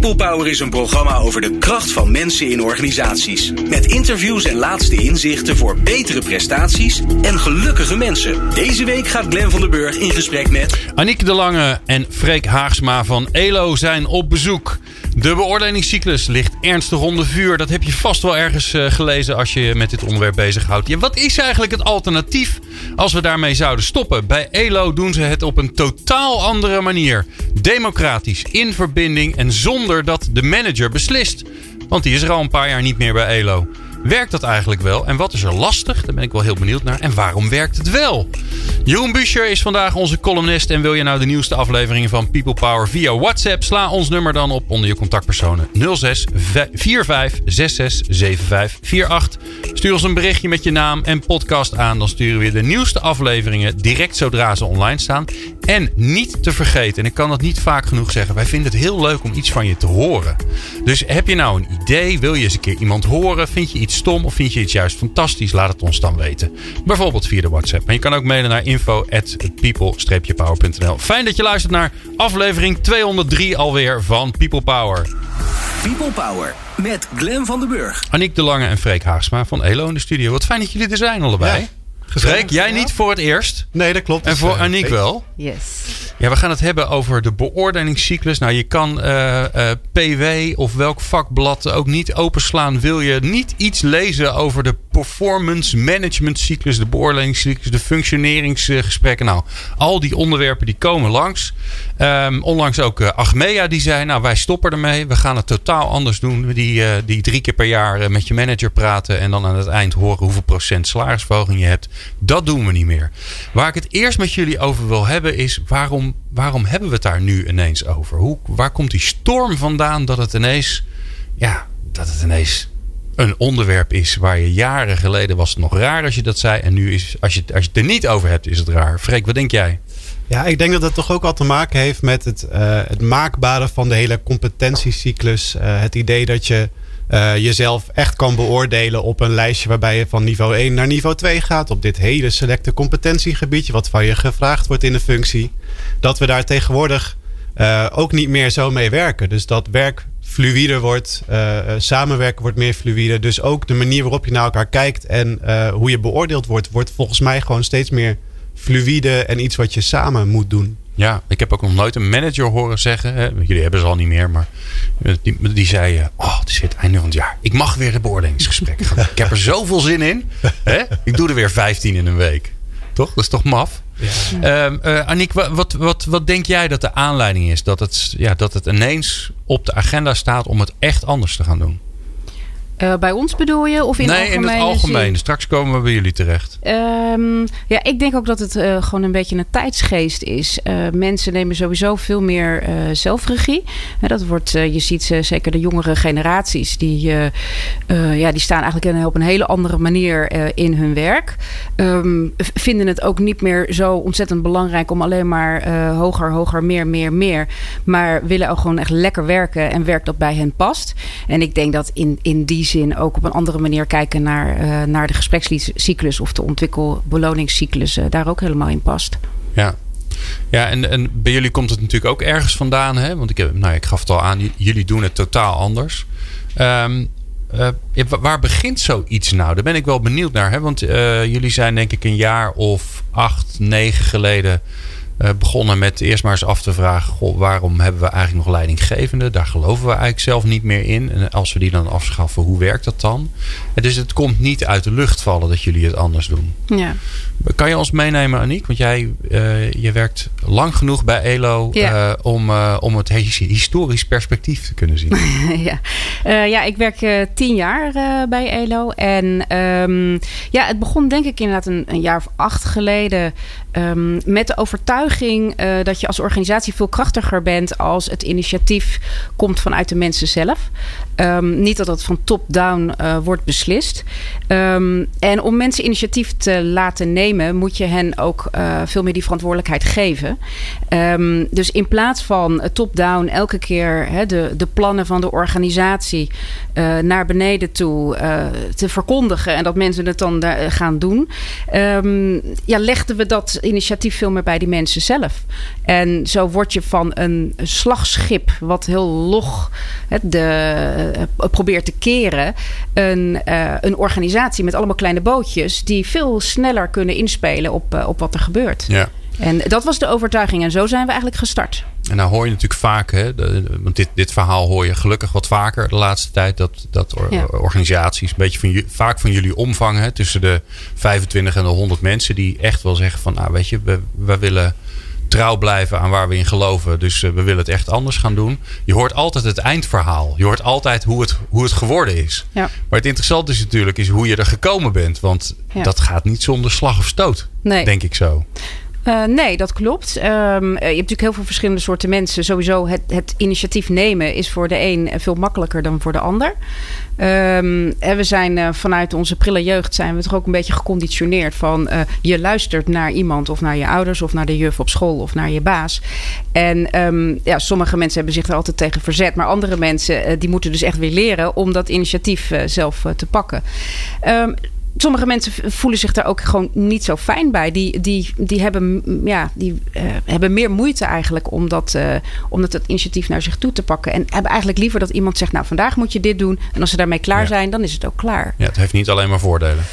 People Power is een programma over de kracht van mensen in organisaties. Met interviews en laatste inzichten voor betere prestaties en gelukkige mensen. Deze week gaat Glen van der Burg in gesprek met... Aniek de Lange en Freek Haagsma van ELO zijn op bezoek. De beoordelingscyclus ligt ernstig onder vuur. Dat heb je vast wel ergens uh, gelezen als je je met dit onderwerp bezighoudt. Ja, wat is eigenlijk het alternatief als we daarmee zouden stoppen? Bij ELO doen ze het op een totaal andere manier. Democratisch, in verbinding en zonder dat de manager beslist. Want die is er al een paar jaar niet meer bij ELO. Werkt dat eigenlijk wel? En wat is er lastig? Daar ben ik wel heel benieuwd naar. En waarom werkt het wel? Jeroen Buscher is vandaag onze columnist. En wil je nou de nieuwste afleveringen van People Power via WhatsApp? Sla ons nummer dan op onder je contactpersonen 06 45 66 75 48. Stuur ons een berichtje met je naam en podcast aan. Dan sturen we de nieuwste afleveringen direct zodra ze online staan. En niet te vergeten, en ik kan dat niet vaak genoeg zeggen. Wij vinden het heel leuk om iets van je te horen. Dus heb je nou een idee? Wil je eens een keer iemand horen? Vind je iets stom of vind je iets juist fantastisch? Laat het ons dan weten. Bijvoorbeeld via de WhatsApp. Maar je kan ook mailen naar info@people-power.nl. Fijn dat je luistert naar aflevering 203 alweer van People Power. People Power met Glen van den Burg. Aniek de Lange en Freek Haagsma van Elo in de studio. Wat fijn dat jullie er zijn allebei. Ja. Freek, jij niet voor het eerst. Nee, dat klopt. En voor uh, Aniek wel. Yes. Ja, we gaan het hebben over de beoordelingscyclus. Nou, je kan uh, uh, PW of welk vakblad ook niet openslaan. Wil je niet iets lezen over de performance management cyclus, de beoordelingscyclus, de functioneringsgesprekken. Nou, al die onderwerpen die komen langs. Um, onlangs ook uh, Achmea die zei, nou wij stoppen ermee. We gaan het totaal anders doen. Die, die drie keer per jaar met je manager praten en dan aan het eind horen hoeveel procent salarisverhoging je hebt. Dat doen we niet meer. Waar ik het eerst met jullie over wil hebben is waarom, waarom hebben we het daar nu ineens over? Hoe, waar komt die storm vandaan dat het ineens, ja, dat het ineens een onderwerp is waar je jaren geleden was het nog raar als je dat zei. En nu is, als je, als je het er niet over hebt, is het raar. Freek, wat denk jij? Ja, ik denk dat het toch ook al te maken heeft met het, uh, het maakbare van de hele competentiecyclus. Uh, het idee dat je uh, jezelf echt kan beoordelen op een lijstje waarbij je van niveau 1 naar niveau 2 gaat. Op dit hele selecte competentiegebiedje, wat van je gevraagd wordt in de functie. Dat we daar tegenwoordig ook niet meer zo mee werken. Dus dat werk fluider wordt. Uh, samenwerken wordt meer fluide. Dus ook de manier waarop je naar elkaar kijkt en hoe je beoordeeld wordt, wordt volgens mij gewoon steeds meer fluide en iets wat je samen moet doen. Ja, ik heb ook nog nooit een manager horen zeggen. Hè, jullie hebben ze al niet meer, maar die, die zei: Oh, het is het einde van het jaar. Ik mag weer een beoordelingsgesprek gaan. ik heb er zoveel zin in. Hè? Ik doe er weer 15 in een week. Toch? Dat is toch maf? Ja. Uh, Aniek, wat, wat, wat denk jij dat de aanleiding is? Dat het, ja, dat het ineens op de agenda staat om het echt anders te gaan doen? Uh, bij ons bedoel je? Of in nee, in het algemeen. Zin? Straks komen we bij jullie terecht. Um, ja, ik denk ook dat het uh, gewoon een beetje een tijdsgeest is. Uh, mensen nemen sowieso veel meer zelfregie. dat wordt, je ziet zeker de jongere generaties, die, ja, die staan eigenlijk op een hele andere manier in hun werk. Um, vinden het ook niet meer zo ontzettend belangrijk om alleen maar hoger, hoger, meer, meer, meer. Maar willen ook gewoon echt lekker werken en werk dat bij hen past. En ik denk dat in, in die zin ook op een andere manier kijken naar, uh, naar de gesprekscyclus of de ontwikkelbeloningscyclus uh, daar ook helemaal in past. Ja. Ja, en, en bij jullie komt het natuurlijk ook ergens vandaan. Hè? Want ik, heb, nou, ik gaf het al aan, jullie doen het totaal anders. Um, uh, waar begint zoiets nou? Daar ben ik wel benieuwd naar. Hè? Want jullie zijn denk ik een jaar of acht, negen geleden begonnen met eerst maar eens af te vragen: waarom hebben we eigenlijk nog leidinggevende? Daar geloven we eigenlijk zelf niet meer in. En als we die dan afschaffen, hoe werkt dat dan? Dus het komt niet uit de lucht vallen dat jullie het anders doen. Ja. Kan je ons meenemen, Aniek? Want jij uh, je werkt lang genoeg bij ELO ja. uh, om, om het historisch perspectief te kunnen zien. ja. ja, ik werk tien jaar bij ELO. En um, ja, het begon denk ik inderdaad een, een jaar of acht geleden. Um, met de overtuiging uh, dat je als organisatie veel krachtiger bent als het initiatief komt vanuit de mensen zelf. Um, niet dat dat van top-down uh, wordt beslist. Um, en om mensen initiatief te laten nemen, moet je hen ook uh, veel meer die verantwoordelijkheid geven. Ehm, dus in plaats van top-down elke keer de, de plannen van de organisatie naar beneden toe te verkondigen en dat mensen het dan gaan doen, ja, legden we dat initiatief veel meer bij die mensen zelf. En zo word je van een slagschip wat heel log de, probeert te keren, een, een organisatie met allemaal kleine bootjes die veel sneller kunnen inspelen op, op wat er gebeurt. Ja. En dat was de overtuiging en zo zijn we eigenlijk gestart. En nou hoor je natuurlijk vaak, hè, want dit, dit verhaal hoor je gelukkig wat vaker de laatste tijd, dat, dat organisaties, een beetje van, vaak van jullie omvang, hè, tussen de 25 en de 100 mensen, die echt wel zeggen van, nou weet je, we, we willen trouw blijven aan waar we in geloven. Dus uh, we willen het echt anders gaan doen. Je hoort altijd het eindverhaal. Je hoort altijd hoe het, hoe het geworden is. Ja. Maar het interessante is natuurlijk is hoe je er gekomen bent. Want Ja. dat gaat niet zonder slag of stoot. Nee. Denk ik zo. Uh, nee, dat klopt. Um, je hebt natuurlijk heel veel verschillende soorten mensen. Sowieso het, het initiatief nemen is voor de een veel makkelijker dan voor de ander. Um, en we zijn uh, vanuit onze prille jeugd zijn we toch ook een beetje geconditioneerd van je luistert naar iemand of naar je ouders of naar de juf op school of naar je baas. En um, ja, sommige mensen hebben zich er altijd tegen verzet, maar andere mensen die moeten dus echt weer leren om dat initiatief zelf te pakken. Sommige mensen voelen zich daar ook gewoon niet zo fijn bij. Die, die, die, hebben, ja, die uh, hebben meer moeite eigenlijk om dat, uh, om dat, dat initiatief naar zich toe te pakken. En hebben eigenlijk liever dat iemand zegt: Nou, vandaag moet je dit doen. En als ze daarmee klaar ja. zijn, dan is het ook klaar. Ja, het heeft niet alleen maar voordelen.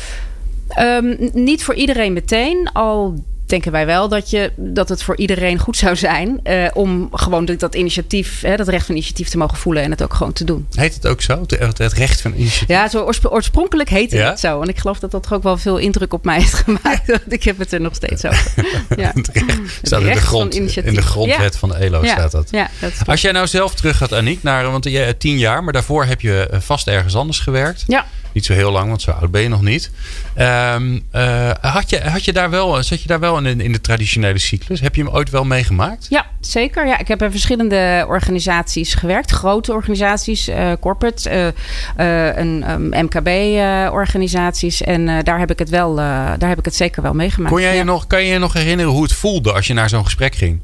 Um, niet voor iedereen meteen. Al denken wij wel dat, je, dat het voor iedereen goed zou zijn uh, om gewoon dat initiatief, hè, dat recht van initiatief te mogen voelen en het ook gewoon te doen. Heet het ook zo? Het, het recht van initiatief? Ja, zo oorspronkelijk heette ja? het zo. En ik geloof dat dat ook wel veel indruk op mij heeft gemaakt. want ik heb het er nog steeds over. Ja. het recht, staat het in, de grond, in de grondwet ja. van de ELO staat dat. Ja, dat Als jij nou zelf terug gaat, Aniek, naar, want je tien jaar, maar daarvoor heb je vast ergens anders gewerkt. Ja. Niet zo heel lang, want zo oud ben je nog niet. Um, uh, had, je, had je daar wel, zat je daar wel in, in de traditionele cyclus? Heb je hem ooit wel meegemaakt? Ja, zeker. Ja, ik heb bij verschillende organisaties gewerkt. Grote organisaties, uh, corporate, uh, een um, MKB-organisaties. en daar heb ik het wel, daar heb ik het zeker wel meegemaakt. Kon jij ja. je nog, kan je je nog herinneren hoe het voelde als je naar zo'n gesprek ging?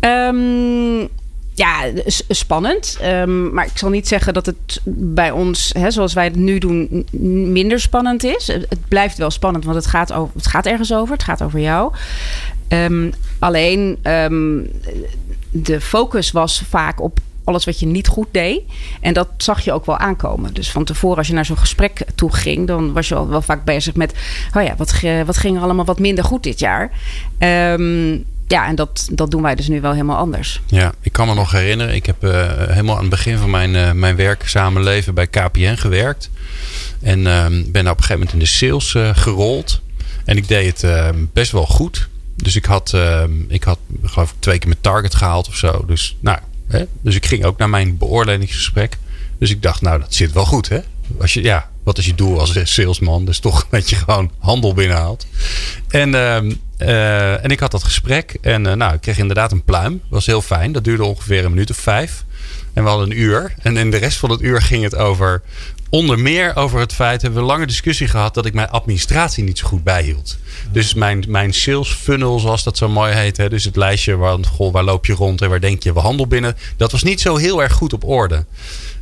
Um, ja, spannend. Um, maar ik zal niet zeggen dat het bij ons, hè, zoals wij het nu doen, minder spannend is. Het blijft wel spannend, want het gaat, over, het gaat ergens over. Het gaat over jou. Um, alleen um, de focus was vaak op alles wat je niet goed deed. En dat zag je ook wel aankomen. Dus van tevoren, als je naar zo'n gesprek toe ging, dan was je al wel vaak bezig met: oh ja, wat, wat ging er allemaal wat minder goed dit jaar? Um, ja, en dat, dat doen wij dus nu wel helemaal anders. Ja, ik kan me nog herinneren. Ik heb uh, helemaal aan het begin van mijn, uh, mijn werkzame leven bij KPN gewerkt. En uh, ben op een gegeven moment in de sales uh, gerold. En ik deed het best wel goed. Dus ik had, ik had geloof ik twee keer mijn target gehaald of zo. Dus, nou, hè? dus ik ging ook naar mijn beoordelingsgesprek. Dus ik dacht, nou, dat zit wel goed, hè? Als je, ja, wat is je doel als salesman? Dus toch dat je gewoon handel binnenhaalt. En, uh, en ik had dat gesprek. En uh, nou, ik kreeg inderdaad een pluim. Was heel fijn. Dat duurde ongeveer een minuut of vijf. En we hadden een uur. En in de rest van het uur ging het over... Onder meer over het feit, hebben we lange discussie gehad... dat ik mijn administratie niet zo goed bijhield. Dus mijn, mijn sales funnel, zoals dat zo mooi heet. Hè, dus het lijstje, waar, goh, waar loop je rond en waar denk je, we handel binnen. Dat was niet zo heel erg goed op orde.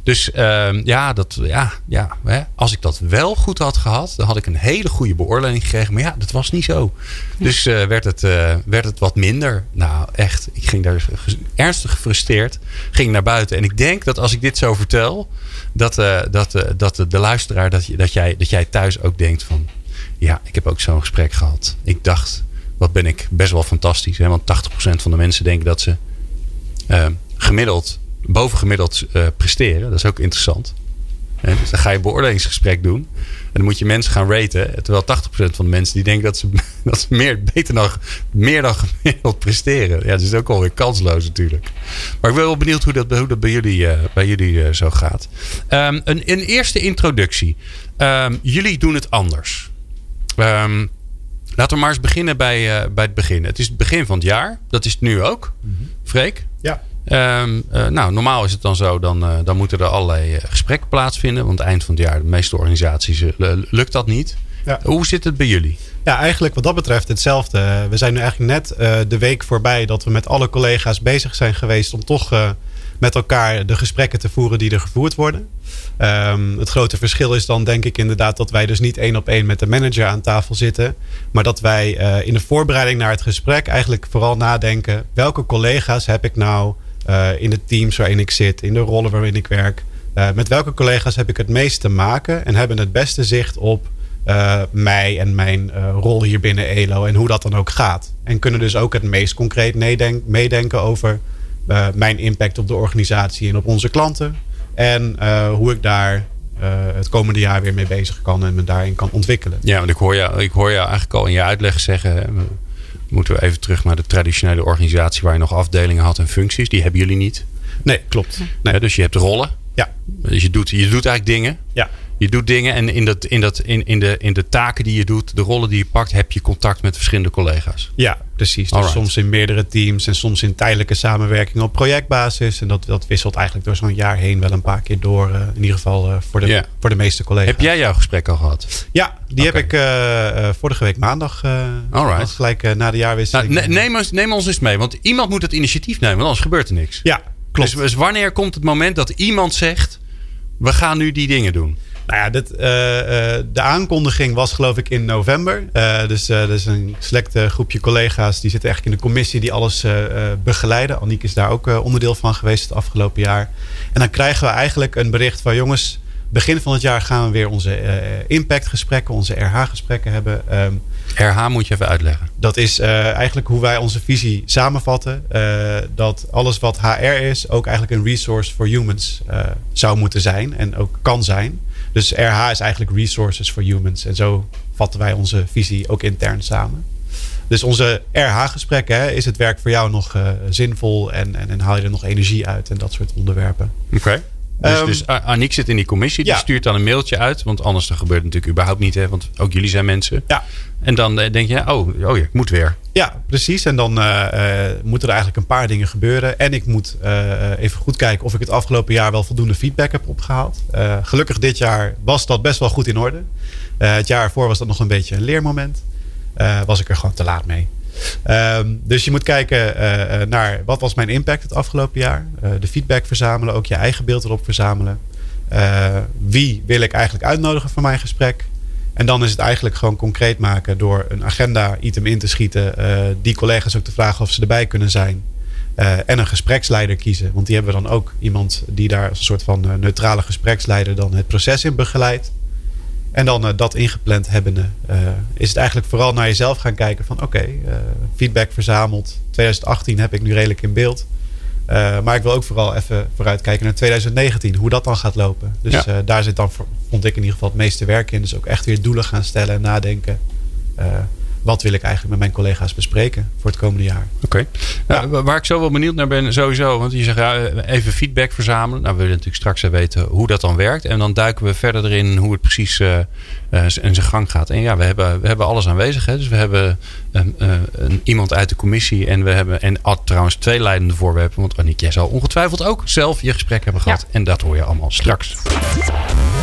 Dus uh, ja, dat, ja, ja hè, als ik dat wel goed had gehad, dan had ik een hele goede beoordeling gekregen. Maar ja, dat was niet zo. Dus uh, werd, het, uh, werd het wat minder. Nou, echt, ik ging daar ernstig gefrustreerd. Ging naar buiten. En ik denk dat als ik dit zo vertel, dat, uh, dat, dat de luisteraar, dat, dat, jij, dat jij thuis ook denkt van. Ja, ik heb ook zo'n gesprek gehad. Ik dacht, wat ben ik best wel fantastisch. Hè? Want 80% van de mensen denken dat ze gemiddeld bovengemiddeld uh, presteren. Dat is ook interessant. En dus dan ga je een beoordelingsgesprek doen. En dan moet je mensen gaan raten. Terwijl 80% van de mensen die denken dat ze, dat ze meer, beter dan, meer dan gemiddeld presteren. Ja, dat is ook alweer kansloos natuurlijk. Maar ik ben wel benieuwd hoe dat, hoe dat bij jullie, uh, bij jullie uh, zo gaat. Um, een, een, eerste introductie. Um, jullie doen het anders. Um, laten we maar eens beginnen bij, uh, bij het begin. Het is het begin van het jaar. Dat is het nu ook. Mm -hmm. Freek? Ja. Um, uh, nou, normaal is het dan zo, dan, uh, dan moeten er allerlei uh, gesprekken plaatsvinden. Want eind van het jaar, de meeste organisaties, lukt dat niet. Ja. Hoe zit het bij jullie? Ja, eigenlijk wat dat betreft hetzelfde. We zijn nu eigenlijk net de week voorbij dat we met alle collega's bezig zijn geweest om toch met elkaar de gesprekken te voeren die er gevoerd worden. Um, het grote verschil is dan denk ik inderdaad dat wij dus niet één op één met de manager aan tafel zitten. Maar dat wij in de voorbereiding naar het gesprek eigenlijk vooral nadenken. Welke collega's heb ik nou in de teams waarin ik zit, in de rollen waarin ik werk. Uh, met welke collega's heb ik het meest te maken en hebben het beste zicht op mij en mijn rol hier binnen ELO en hoe dat dan ook gaat. En kunnen dus ook het meest concreet meedenken over mijn impact op de organisatie en op onze klanten. En hoe ik daar het komende jaar weer mee bezig kan en me daarin kan ontwikkelen. Ja, want ik hoor jou, ik hoor jou eigenlijk al in je uitleg zeggen. Moeten we even terug naar de traditionele organisatie waar je nog afdelingen had en functies. Die hebben jullie niet. Nee, klopt. Nee. Ja, dus je hebt rollen. Ja. Dus je doet, je doet eigenlijk dingen. Ja. Je doet dingen en in, dat, in, dat, in, in, de, in de taken die je doet, de rollen die je pakt, heb je contact met verschillende collega's. Ja, precies. Dus soms in meerdere teams en soms in tijdelijke samenwerking op projectbasis. En dat, dat wisselt eigenlijk door zo'n jaar heen wel een paar keer door. Uh, in ieder geval uh, voor, de, voor de meeste collega's. Heb jij jouw gesprek al gehad? Ja, die heb ik uh, vorige week maandag. Alright. Gelijk na de jaarwisseling. Nou, neem, ons, neem ons eens mee, want iemand moet het initiatief nemen, want anders gebeurt er niks. Ja, klopt. Dus, dus wanneer komt het moment dat iemand zegt: we gaan nu die dingen doen? Nou ja, dit, uh, uh, de aankondiging was geloof ik in november. Uh, dus er is een select groepje collega's die zitten eigenlijk in de commissie die alles begeleiden. Aniek is daar ook onderdeel van geweest het afgelopen jaar. En dan krijgen we eigenlijk een bericht van jongens, begin van het jaar gaan we weer onze impactgesprekken, onze RH-gesprekken hebben. Um, RH moet je even uitleggen. Dat is eigenlijk hoe wij onze visie samenvatten. dat alles wat HR is ook eigenlijk een resource for humans zou moeten zijn en ook kan zijn. Dus RH is eigenlijk Resources for Humans. En zo vatten wij onze visie ook intern samen. Dus onze RH-gesprekken, is het werk voor jou nog uh, zinvol en, en, en, haal je er nog energie uit en dat soort onderwerpen. Oké. Dus, um, dus Aniek zit in die commissie, die stuurt dan een mailtje uit. Want anders dan gebeurt het natuurlijk überhaupt niet, hè? want ook jullie zijn mensen. Ja. En dan eh, denk je, oh, oh ja, ik moet weer. Ja, precies. En dan uh, moeten er eigenlijk een paar dingen gebeuren. En ik moet uh, even goed kijken of ik het afgelopen jaar wel voldoende feedback heb opgehaald. gelukkig dit jaar was dat best wel goed in orde. het jaar ervoor was dat nog een beetje een leermoment. was ik er gewoon te laat mee. Um, dus je moet kijken uh, naar wat was mijn impact het afgelopen jaar. Uh, de feedback verzamelen, ook je eigen beeld erop verzamelen. wie wil ik eigenlijk uitnodigen voor mijn gesprek? En dan is het eigenlijk gewoon concreet maken door een agenda-item in te schieten. die collega's ook te vragen of ze erbij kunnen zijn. en een gespreksleider kiezen. Want die hebben we dan ook iemand die daar als een soort van neutrale gespreksleider dan het proces in begeleidt. En dan uh, dat ingepland hebbende, uh, is het eigenlijk vooral naar jezelf gaan kijken van oké, okay, uh, feedback verzameld. 2018 heb ik nu redelijk in beeld. maar ik wil ook vooral even vooruitkijken naar 2019, hoe dat dan gaat lopen. Dus ja. daar zit dan, vond ik in ieder geval het meeste werk in. Dus ook echt weer doelen gaan stellen en nadenken wat wil ik eigenlijk met mijn collega's bespreken voor het komende jaar. Oké. Nou, Waar ik zo wel benieuwd naar ben, sowieso. Want je zegt ja, even feedback verzamelen. Nou, we willen natuurlijk straks weten hoe dat dan werkt. En dan duiken we verder erin hoe het precies uh, in zijn gang gaat. En ja, we hebben, we hebben alles aanwezig. Hè? Dus we hebben een, uh, een, iemand uit de commissie. En we hebben en oh, trouwens twee leidende voorwerpen. Want Aniek, jij zal ongetwijfeld ook zelf je gesprek hebben gehad. Ja. En dat hoor je allemaal straks.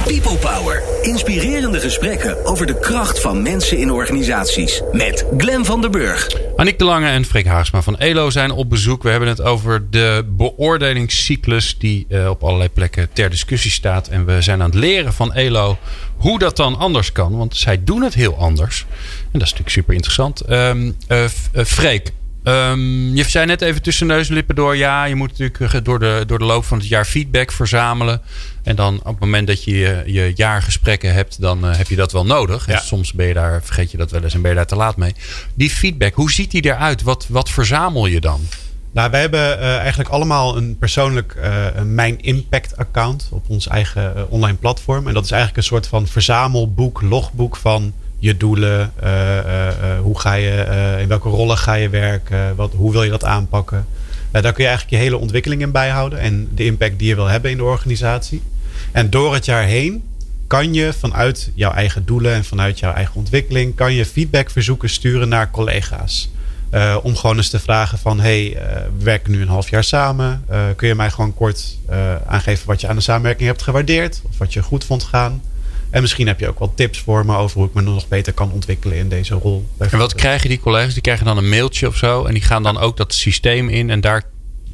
People Power. Inspirerende gesprekken over de kracht van mensen in organisaties. Met Glen van der Burg. Aniek de Lange en Freek Haagsma van ELO zijn op bezoek. We hebben het over de beoordelingscyclus die uh, op allerlei plekken ter discussie staat. En we zijn aan het leren van ELO hoe dat dan anders kan. Want zij doen het heel anders. En dat is natuurlijk super interessant. Um, Freek, Um, je zei net even tussen neus en lippen door. Ja, je moet natuurlijk door de, door de loop van het jaar feedback verzamelen. En dan op het moment dat je je, jaargesprekken hebt, dan uh, heb je dat wel nodig. Ja. soms ben je daar, vergeet je dat wel eens en ben je daar te laat mee. Die feedback, hoe ziet die eruit? Wat, wat verzamel je dan? Nou, wij hebben uh, eigenlijk allemaal een persoonlijk uh, Mijn Impact account op ons eigen online platform. En dat is eigenlijk een soort van verzamelboek, logboek van je doelen, uh, uh, hoe ga je, in welke rollen ga je werken, wat, hoe wil je dat aanpakken. daar kun je eigenlijk je hele ontwikkeling in bijhouden en de impact die je wil hebben in de organisatie. En door het jaar heen kan je vanuit jouw eigen doelen en vanuit jouw eigen ontwikkeling, kan je feedbackverzoeken sturen naar collega's. Om gewoon eens te vragen van, hey, we werken nu een half jaar samen. Kun je mij gewoon kort aangeven wat je aan de samenwerking hebt gewaardeerd? Of wat je goed vond gaan? En misschien heb je ook wel tips voor me over hoe ik me nog beter kan ontwikkelen in deze rol. En wat krijgen die collega's? Die krijgen dan een mailtje of zo. En die gaan dan ook dat systeem in. En daar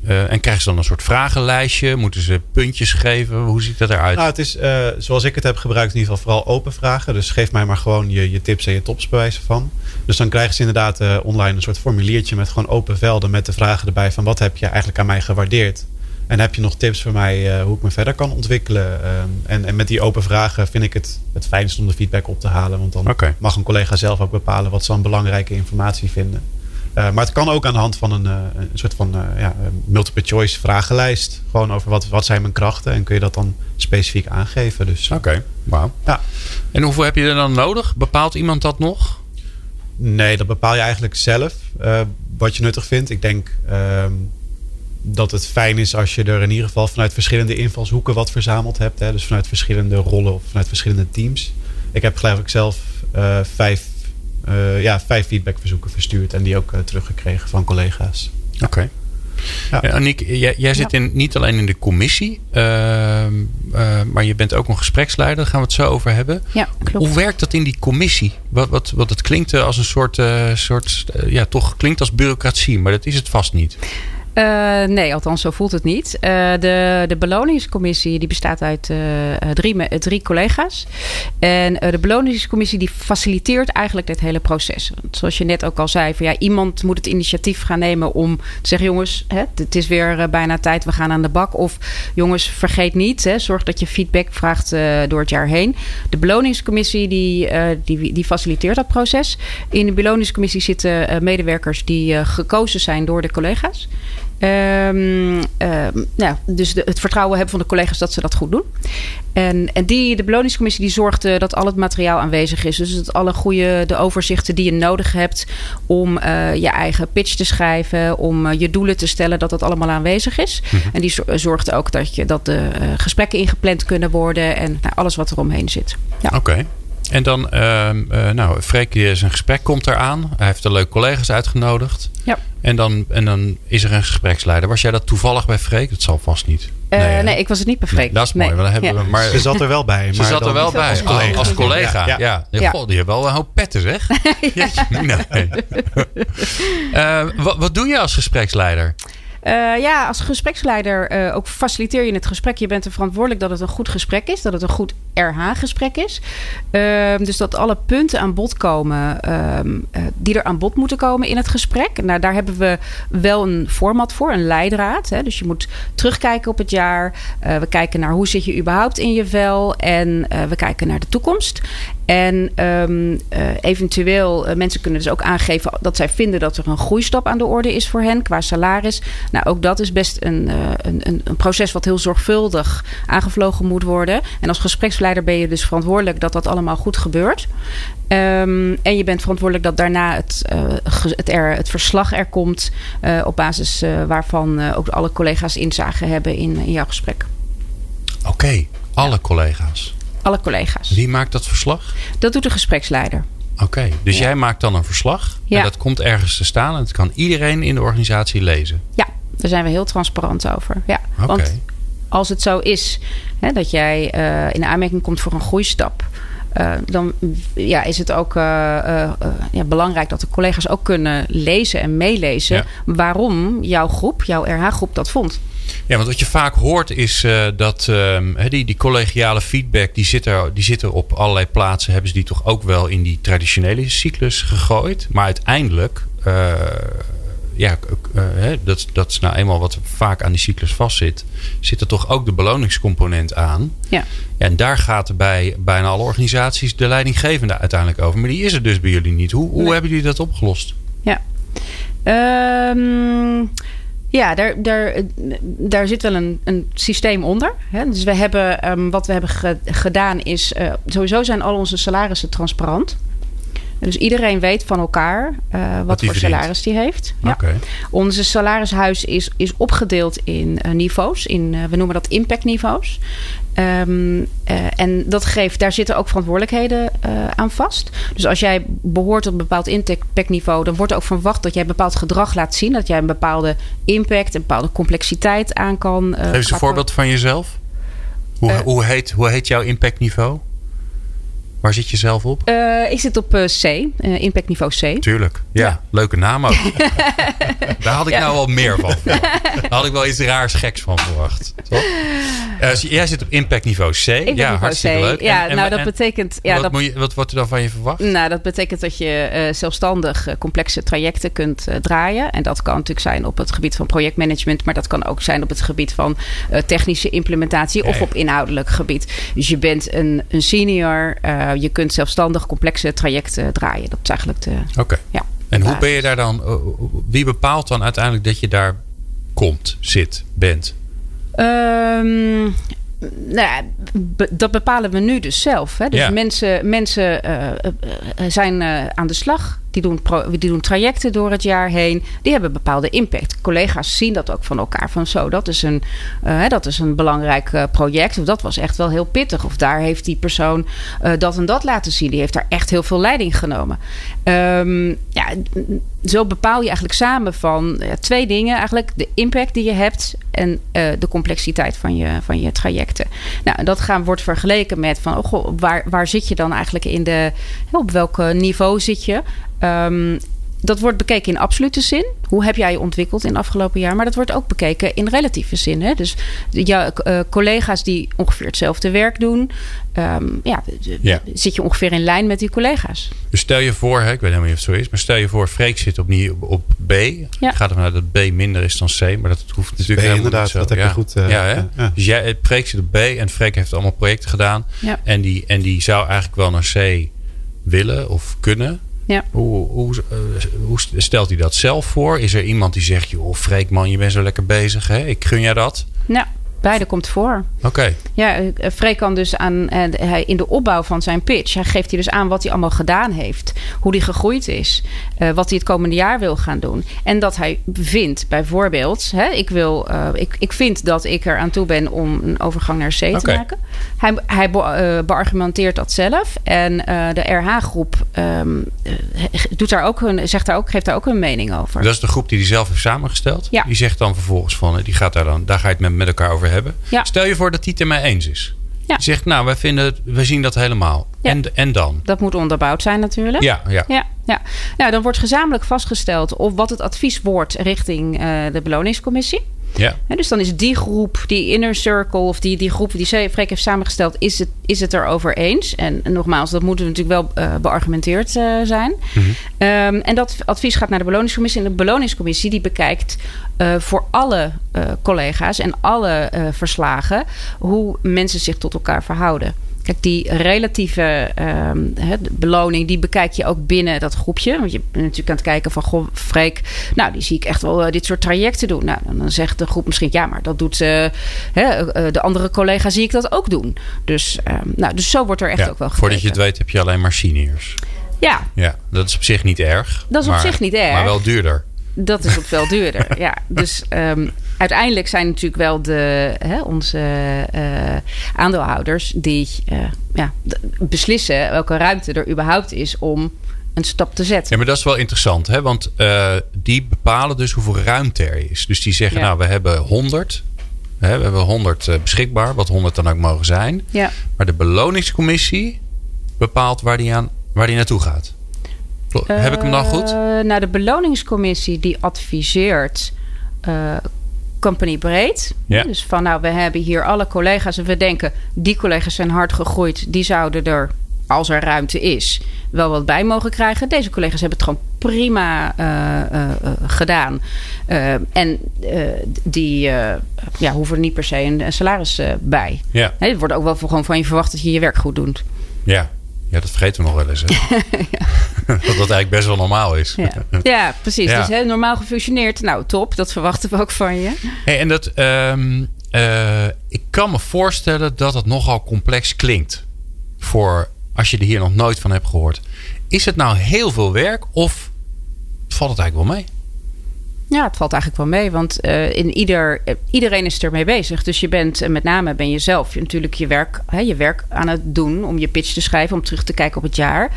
uh, en krijgen ze dan een soort vragenlijstje? Moeten ze puntjes geven? Hoe ziet dat eruit? Nou, het is uh, zoals ik het heb gebruikt, in ieder geval vooral open vragen. Dus geef mij maar gewoon je, je tips en je tops bewijzen van. Dus dan krijgen ze inderdaad uh, online een soort formuliertje met gewoon open velden met de vragen erbij van wat heb je eigenlijk aan mij gewaardeerd? En heb je nog tips voor mij hoe ik me verder kan ontwikkelen? en, en met die open vragen vind ik het het fijnst om de feedback op te halen. Want dan okay. mag een collega zelf ook bepalen wat ze dan belangrijke informatie vinden. Uh, maar het kan ook aan de hand van een, uh, een soort van ja, multiple choice vragenlijst. Gewoon over wat, wat zijn mijn krachten. En kun je dat dan specifiek aangeven. Dus, Oké, okay. wauw. Ja. En hoeveel heb je er dan nodig? Bepaalt iemand dat nog? Nee, dat bepaal je eigenlijk zelf. wat je nuttig vindt. Ik denk ehm, dat het fijn is als je er in ieder geval vanuit verschillende invalshoeken wat verzameld hebt. Hè? Dus vanuit verschillende rollen of vanuit verschillende teams. Ik heb geloof ik zelf vijf uh, ja, vijf feedbackverzoeken verstuurd en die ook uh, teruggekregen van collega's. Oké. Okay. Ja. ja. Aniek, jij, jij zit in, niet alleen in de commissie, uh, maar je bent ook een gespreksleider. Daar gaan we het zo over hebben. Ja, klopt. Hoe werkt dat in die commissie? Wat, wat, wat het klinkt als een soort, soort ja, toch klinkt als bureaucratie, maar dat is het vast niet. Uh, nee, althans zo voelt het niet. Uh, de, de beloningscommissie die bestaat uit uh, drie, drie collega's. En de beloningscommissie die faciliteert eigenlijk dit hele proces. Zoals je net ook al zei, van ja, iemand moet het initiatief gaan nemen om te zeggen: jongens, hè, het is weer bijna tijd, we gaan aan de bak. Of jongens, vergeet niet, hè, zorg dat je feedback vraagt door het jaar heen. De beloningscommissie die, die, die faciliteert dat proces. In de beloningscommissie zitten medewerkers die gekozen zijn door de collega's. Um, nou, dus de, het vertrouwen hebben van de collega's dat ze dat goed doen. En, en die, de beloningscommissie die zorgt uh, dat al het materiaal aanwezig is. Dus dat alle goede de overzichten die je nodig hebt om uh, je eigen pitch te schrijven, om uh, je doelen te stellen, dat dat allemaal aanwezig is. Mm -hmm. En die zorgt ook dat, je, dat de gesprekken ingepland kunnen worden en nou, alles wat er omheen zit. Ja. Oké. Okay. En dan, uh, uh, nou, Freek zijn gesprek komt eraan. Hij heeft er leuke collega's uitgenodigd. Ja. En dan, en dan is er een gespreksleider. Was jij dat toevallig bij Freek? Dat zal vast niet. Uh, nee, nee, ik was het niet bij Freek. Nee, dat is mooi. Nee. hebben ja. we, maar, ze zat er wel bij. Maar ze zat er wel bij. Als collega. als collega. Ja. ja. ja. God, die heeft wel een hoop petten, zeg. nee. uh, wat, wat doe je als gespreksleider? Uh, ja, als gespreksleider uh, ook faciliteer je het gesprek. Je bent er verantwoordelijk dat het een goed gesprek is. Dat het een goed RH-gesprek is. Uh, dus dat alle punten aan bod komen uh, die er aan bod moeten komen in het gesprek. Nou, daar hebben we wel een format voor, een leidraad. Hè. Dus je moet terugkijken op het jaar. we kijken naar hoe zit je überhaupt in je vel. En we kijken naar de toekomst. En um, uh, eventueel, uh, mensen kunnen dus ook aangeven dat zij vinden dat er een groeistap aan de orde is voor hen qua salaris. Nou, ook dat is best een, uh, een, een proces wat heel zorgvuldig aangevlogen moet worden. En als gespreksleider ben je dus verantwoordelijk dat dat allemaal goed gebeurt. Um, en je bent verantwoordelijk dat daarna het, het, er, het verslag er komt, op basis waarvan ook alle collega's inzage hebben in, in jouw gesprek. Oké, alle collega's. Alle collega's. Wie maakt dat verslag? Dat doet de gespreksleider. Oké, okay, dus ja. jij maakt dan een verslag. Ja. En dat komt ergens te staan. En dat kan iedereen in de organisatie lezen. Ja, daar zijn we heel transparant over. Ja, okay. Want als het zo is hè, dat jij uh, in aanmerking komt voor een groeistap. Uh, dan ja, is het ook uh, ja, belangrijk dat de collega's ook kunnen lezen en meelezen ja. waarom jouw groep, jouw RH-groep dat vond. Ja, want wat je vaak hoort is uh, dat uh, die, die collegiale feedback, die zit, er, die zit er op allerlei plaatsen, hebben ze die toch ook wel in die traditionele cyclus gegooid. Maar uiteindelijk, uh, ja, dat, dat is nou eenmaal wat vaak aan die cyclus vastzit, zit er toch ook de beloningscomponent aan. Ja. ja en daar gaat bij bijna alle organisaties de leidinggevende uiteindelijk over. Maar die is er dus bij jullie niet. Hoe, hoe nee. hebben jullie dat opgelost? Ja. Um... Ja, daar, daar, daar zit wel een, een systeem onder. Hè? Dus we hebben, um, wat we hebben ge, gedaan is... Uh, sowieso zijn al onze salarissen transparant. Dus iedereen weet van elkaar uh, wat, voor verdient. salaris die heeft. Ja. Okay. Onze salarishuis is, is opgedeeld in uh, niveaus. In, uh, we noemen dat impactniveaus. Um, en dat geeft, daar zitten ook verantwoordelijkheden aan vast. Dus als jij behoort tot een bepaald impactniveau, dan wordt er ook verwacht dat jij een bepaald gedrag laat zien. Dat jij een bepaalde impact, een bepaalde complexiteit aan kan. Geef eens een voorbeeld van jezelf. Hoe, hoe, heet, hoe heet jouw impactniveau? Waar zit je zelf op? Uh, ik zit op uh, C, uh, impact niveau C. Tuurlijk. Ja, ja. leuke naam ook. Daar had ik ja. nou wel meer van. Daar had ik wel iets raars geks van verwacht. Toch? jij zit op impact niveau C. Impact ja, hartstikke C. leuk. Ja, en, nou dat betekent... Ja, wat, dat, moet je, wat wordt er dan van je verwacht? Nou, dat betekent dat je zelfstandig complexe trajecten kunt draaien. En dat kan natuurlijk zijn op het gebied van projectmanagement. Maar dat kan ook zijn op het gebied van technische implementatie. Of op inhoudelijk gebied. Dus je bent een, een senior je kunt zelfstandig complexe trajecten draaien. Dat is eigenlijk de. Oké. Ja, en hoe ben je daar dan? Wie bepaalt dan uiteindelijk dat je daar komt, zit, bent? Um, nou, dat bepalen we nu dus zelf. Hè? Dus Ja. mensen, mensen uh, uh, zijn uh, aan de slag. Die doen, die doen trajecten door het jaar heen. Die hebben bepaalde impact. Collega's zien dat ook van elkaar. Van zo, dat is een, dat is een belangrijk project. Of dat was echt wel heel pittig. Of daar heeft die persoon dat en dat laten zien. Die heeft daar echt heel veel leiding genomen. Um, ja, zo bepaal je eigenlijk samen van twee dingen. Eigenlijk de impact die je hebt. En de complexiteit van je, van je trajecten. Nou, en dat gaan, wordt vergeleken met van, oh waar, waar zit je dan eigenlijk in de, op welk niveau zit je? Um, dat wordt bekeken in absolute zin. Hoe heb jij je ontwikkeld in het afgelopen jaar? Maar dat wordt ook bekeken in relatieve zin. Hè? Dus jouw uh, collega's die ongeveer hetzelfde werk doen. Um, ja, Ja. zit je ongeveer in lijn met die collega's. Dus stel je voor, hè, ik weet helemaal niet of het zo is, maar stel je voor, Freek zit op, op, op B. Ja. Gaat ervan uit dat B minder is dan C, maar dat hoeft natuurlijk B, helemaal inderdaad, niet zo. dat heb je ja. goed, uh, ja, hè? ja, ja. Dus jij, Freek zit op B en Freek heeft allemaal projecten gedaan. Ja. En, die, en die zou eigenlijk wel naar C willen of kunnen. Ja. Hoe, hoe, hoe stelt hij dat zelf voor? Is er iemand die zegt, joh, Freek man, je bent zo lekker bezig. Hè? Ik gun jij dat? Nou, beide komt voor. Oké. Okay. Ja, Freek kan dus aan, uh, in de opbouw van zijn pitch, hij geeft hij dus aan wat hij allemaal gedaan heeft. Hoe hij gegroeid is. Uh, wat hij het komende jaar wil gaan doen. En dat hij vindt, bijvoorbeeld, hè, ik, wil, uh, ik, ik vind dat ik er aan toe ben om een overgang naar C okay. te maken. Hij, hij be, beargumenteert dat zelf. En de RH-groep um, doet daar ook hun, zegt daar ook, geeft daar ook een mening over. Dat is de groep die hij zelf heeft samengesteld. Ja. Die zegt dan vervolgens van, die gaat daar dan, daar ga je het met, met elkaar over hebben. Ja. Stel je voor dat hij het ermee eens is. Ja. Die zegt, nou, wij, vinden wij zien dat helemaal. Ja. En, en dan? Dat moet onderbouwd zijn natuurlijk. Ja, ja. ja, ja. Nou, dan wordt gezamenlijk vastgesteld of wat het advies wordt richting uh, de beloningscommissie. Ja. He, dus dan is die groep, die inner circle of die, die groep die Freek heeft samengesteld, is het, is het erover eens. En, en nogmaals, dat moet natuurlijk wel uh, beargumenteerd uh, zijn. Mm -hmm. um, en dat advies gaat naar de beloningscommissie. En de beloningscommissie die bekijkt uh, voor alle collega's en alle verslagen hoe mensen zich tot elkaar verhouden. Kijk, die relatieve um, he, beloning, die bekijk je ook binnen dat groepje. Want je bent natuurlijk aan het kijken van, goh, Freek, nou, die zie ik echt wel uh, dit soort trajecten doen. Nou, dan zegt de groep misschien, ja, maar dat doet uh, he, de andere collega zie ik dat ook doen. Dus, um, nou, dus zo wordt er echt ja, ook wel gekeken. Voordat je het weet heb je alleen maar seniors. Ja. Ja, dat is op zich niet erg. Dat is maar, op zich niet erg. Maar wel duurder. Dat is ook veel duurder, ja. Dus um, uiteindelijk zijn natuurlijk wel de, hè, onze uh, aandeelhouders die uh, ja, beslissen welke ruimte er überhaupt is om een stap te zetten. Ja, maar dat is wel interessant, hè? want uh, die bepalen dus hoeveel ruimte er is. Dus die zeggen, ja. nou, we hebben 100. Hè, we hebben 100 uh, beschikbaar, wat 100 dan ook mogen zijn. Ja. Maar de beloningscommissie bepaalt waar die, aan, waar die naartoe gaat. Heb ik hem dan goed? Uh, nou, de beloningscommissie die adviseert uh, company breed. Ja. Dus van nou, we hebben hier alle collega's en we denken die collega's zijn hard gegroeid. Die zouden er, als er ruimte is, wel wat bij mogen krijgen. Deze collega's hebben het gewoon prima uh, gedaan. en die ja, hoeven er niet per se een, een salaris bij. Ja. Nee, het wordt ook wel gewoon van je verwacht dat je je werk goed doet. Ja. Ja, dat vergeten we nog wel eens. Hè? ja. dat dat eigenlijk best wel normaal is. Ja, ja precies. Ja. Dus hè, normaal gefunctioneerd. Nou, top. Dat verwachten we ook van je. Hey, en dat, um, uh, ik kan me voorstellen dat het nogal complex klinkt. Voor als je er hier nog nooit van hebt gehoord. Is het nou heel veel werk of valt het eigenlijk wel mee? Ja, het valt eigenlijk wel mee, want uh, in ieder, uh, iedereen is ermee bezig. Dus je bent, uh, met name ben je zelf natuurlijk je werk, hè, je werk aan het doen om je pitch te schrijven, om terug te kijken op het jaar.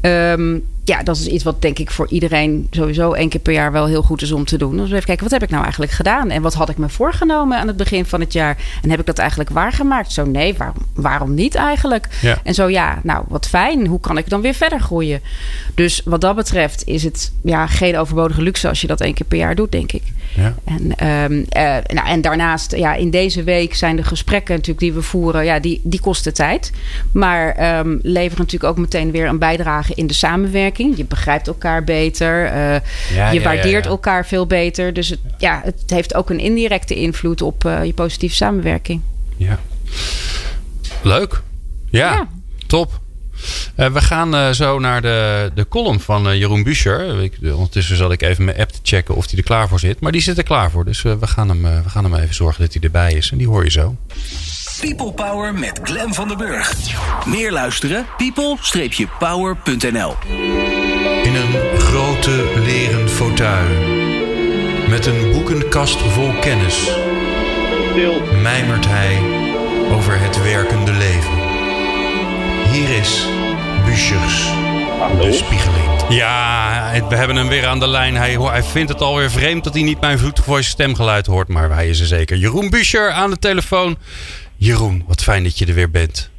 Um, ja, dat is iets wat denk ik voor iedereen sowieso één keer per jaar wel heel goed is om te doen. Dus even kijken, wat heb ik nou eigenlijk gedaan? En wat had ik me voorgenomen aan het begin van het jaar? En heb ik dat eigenlijk waargemaakt? Zo nee, waarom, waarom niet eigenlijk? Ja. En zo ja, nou wat fijn. Hoe kan ik dan weer verder groeien? Dus wat dat betreft is het ja, geen overbodige luxe als je dat één keer per jaar doet, denk ik. Ja. En, ehm, eh, nou, en daarnaast, ja, in deze week zijn de gesprekken natuurlijk die we voeren, ja, die, die kosten tijd. Maar ehm, leveren natuurlijk ook meteen weer een bijdrage in de samenwerking. Je begrijpt elkaar beter. eh, Ja, je ja, waardeert elkaar veel beter. Dus het, ja, het heeft ook een indirecte invloed op eh, je positieve samenwerking. Ja. Leuk. Ja. top. Eh, we gaan eh, zo naar de, de column van eh, Jeroen Buescher. Ik, ondertussen zal ik even mijn app te checken of hij er klaar voor zit. Maar die zit er klaar voor. Dus we, gaan hem, we gaan hem even zorgen dat hij erbij is. En die hoor je zo. People Power met Glen van den Burg. Meer luisteren? people-power.nl In een grote leren fauteuil. Met een boekenkast vol kennis. Mijmert hij over het werkende leven. Hier is Buschers bespiegeling. Ja, we hebben hem weer aan de lijn. Hij, hij vindt het alweer vreemd dat hij niet mijn voice stemgeluid hoort. Maar hij is er zeker. Jeroen Buscher aan de telefoon. Jeroen, wat fijn dat je er weer bent.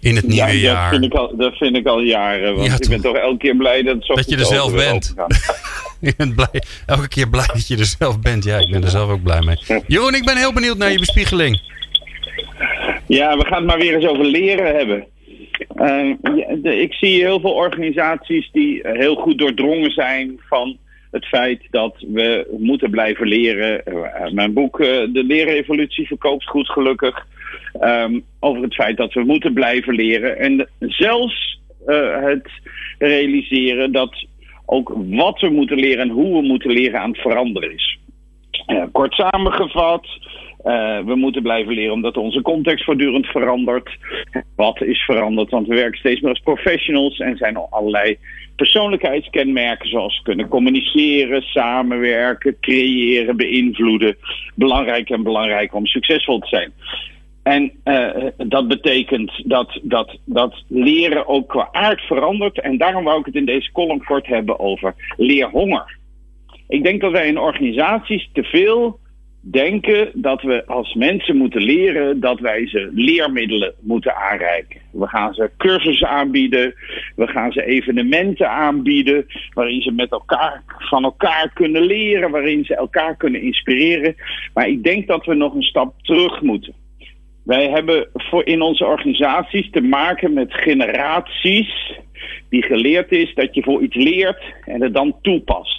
In het nieuwe ja, jaar. Dat vind, ik al, dat vind ik al jaren. Want Ja, ik ben toch? elke keer blij dat het Dat je er zelf bent. Ik ben blij, elke keer blij dat je er zelf bent. Ja, ik ben er zelf ook blij mee. Jeroen, ik ben heel benieuwd naar je bespiegeling. Ja, we gaan het maar weer eens over leren hebben. Eh, ik zie heel veel organisaties die heel goed doordrongen zijn van het feit dat we moeten blijven leren. Eh, mijn boek eh, De Lerevolutie verkoopt goed gelukkig. Ehm, over het feit dat we moeten blijven leren. En zelfs het realiseren dat ook wat we moeten leren en hoe we moeten leren aan het veranderen is. Kort samengevat, eh, we moeten blijven leren omdat onze context voortdurend verandert. Wat is veranderd? Want we werken steeds meer als professionals en zijn er allerlei persoonlijkheidskenmerken zoals kunnen communiceren, samenwerken, creëren, beïnvloeden. Belangrijk en belangrijk om succesvol te zijn. En eh, dat betekent dat, dat, dat leren ook qua aard verandert. En daarom wou ik het in deze column kort hebben over leerhonger. Ik denk dat wij in organisaties te veel denken dat we als mensen moeten leren dat wij ze leermiddelen moeten aanreiken. We gaan ze cursussen aanbieden, we gaan ze evenementen aanbieden waarin ze met elkaar van elkaar kunnen leren, waarin ze elkaar kunnen inspireren. Maar ik denk dat we nog een stap terug moeten. Wij hebben voor in onze organisaties te maken met generaties die geleerd is dat je voor iets leert en het dan toepast.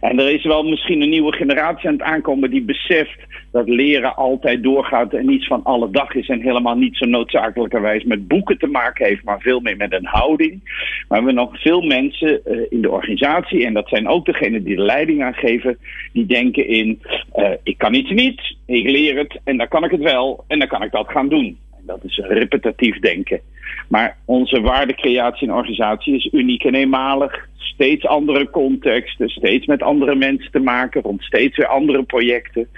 En er is wel misschien een nieuwe generatie aan het aankomen die beseft dat leren altijd doorgaat en iets van alle dag is en helemaal niet zo noodzakelijkerwijs met boeken te maken heeft, maar veel meer met een houding. Maar we hebben nog veel mensen uh, in de organisatie, en dat zijn ook degenen die de leiding aan geven, die denken in: uh, ik kan iets niet, ik leer het en dan kan ik het wel en dan kan ik dat gaan doen. En dat is repetitief denken. Maar onze waardecreatie in organisatie is uniek en eenmalig. Steeds andere contexten, steeds met andere mensen te maken, rond steeds weer andere projecten.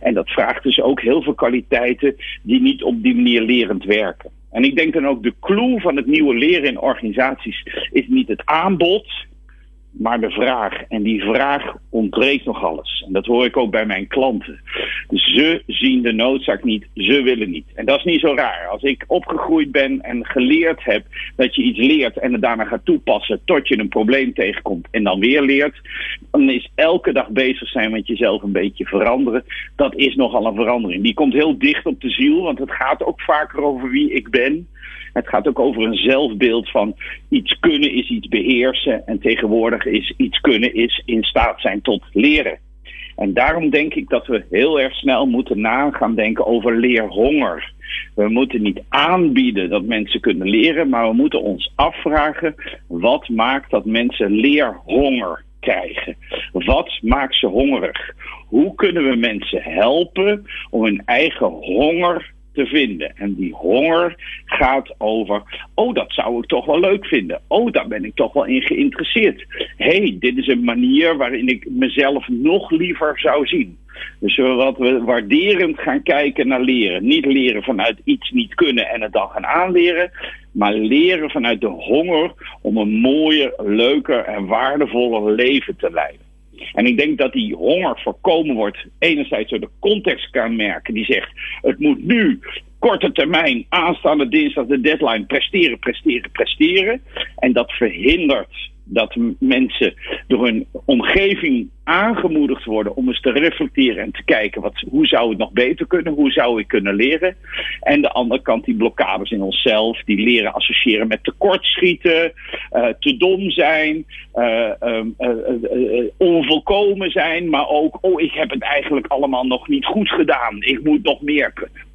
En dat vraagt dus ook heel veel kwaliteiten die niet op die manier lerend werken. En ik denk dan ook de clue van het nieuwe leren in organisaties is niet het aanbod, maar de vraag. En die vraag ontbreekt nog alles. En dat hoor ik ook bij mijn klanten. Ze zien de noodzaak niet, ze willen niet. En dat is niet zo raar. Als ik opgegroeid ben en geleerd heb dat je iets leert en het daarna gaat toepassen tot je een probleem tegenkomt en dan weer leert, dan is elke dag bezig zijn met jezelf een beetje veranderen. Dat is nogal een verandering. Die komt heel dicht op de ziel, want het gaat ook vaker over wie ik ben. Het gaat ook over een zelfbeeld van iets kunnen is iets beheersen. En tegenwoordig is iets kunnen is in staat zijn tot leren. En daarom denk ik dat we heel erg snel moeten na gaan denken over leerhonger. We moeten niet aanbieden dat mensen kunnen leren, maar we moeten ons afvragen wat maakt dat mensen leerhonger krijgen. Wat maakt ze hongerig? Hoe kunnen we mensen helpen om hun eigen honger te vinden. En die honger gaat over, oh dat zou ik toch wel leuk vinden. Oh daar ben ik toch wel in geïnteresseerd. hey, dit is een manier waarin ik mezelf nog liever zou zien. Dus wat we waarderend gaan kijken naar leren. Niet leren vanuit iets niet kunnen en het dan gaan aanleren. Maar leren vanuit de honger om een mooier, leuker en waardevoller leven te leiden. En ik denk dat die honger voorkomen wordt, enerzijds door de contextkenmerken die zegt: het moet nu korte termijn, aanstaande dinsdag de deadline, presteren, presteren, presteren. En dat verhindert dat mensen door hun omgeving aangemoedigd worden om eens te reflecteren en te kijken wat, hoe zou het nog beter kunnen, hoe zou ik kunnen leren. En de andere kant die blokkades in onszelf, die leren associëren met tekortschieten, uh, te dom zijn, uh, uh, onvolkomen zijn, maar ook, oh ik heb het eigenlijk allemaal nog niet goed gedaan, ik moet nog meer kunnen.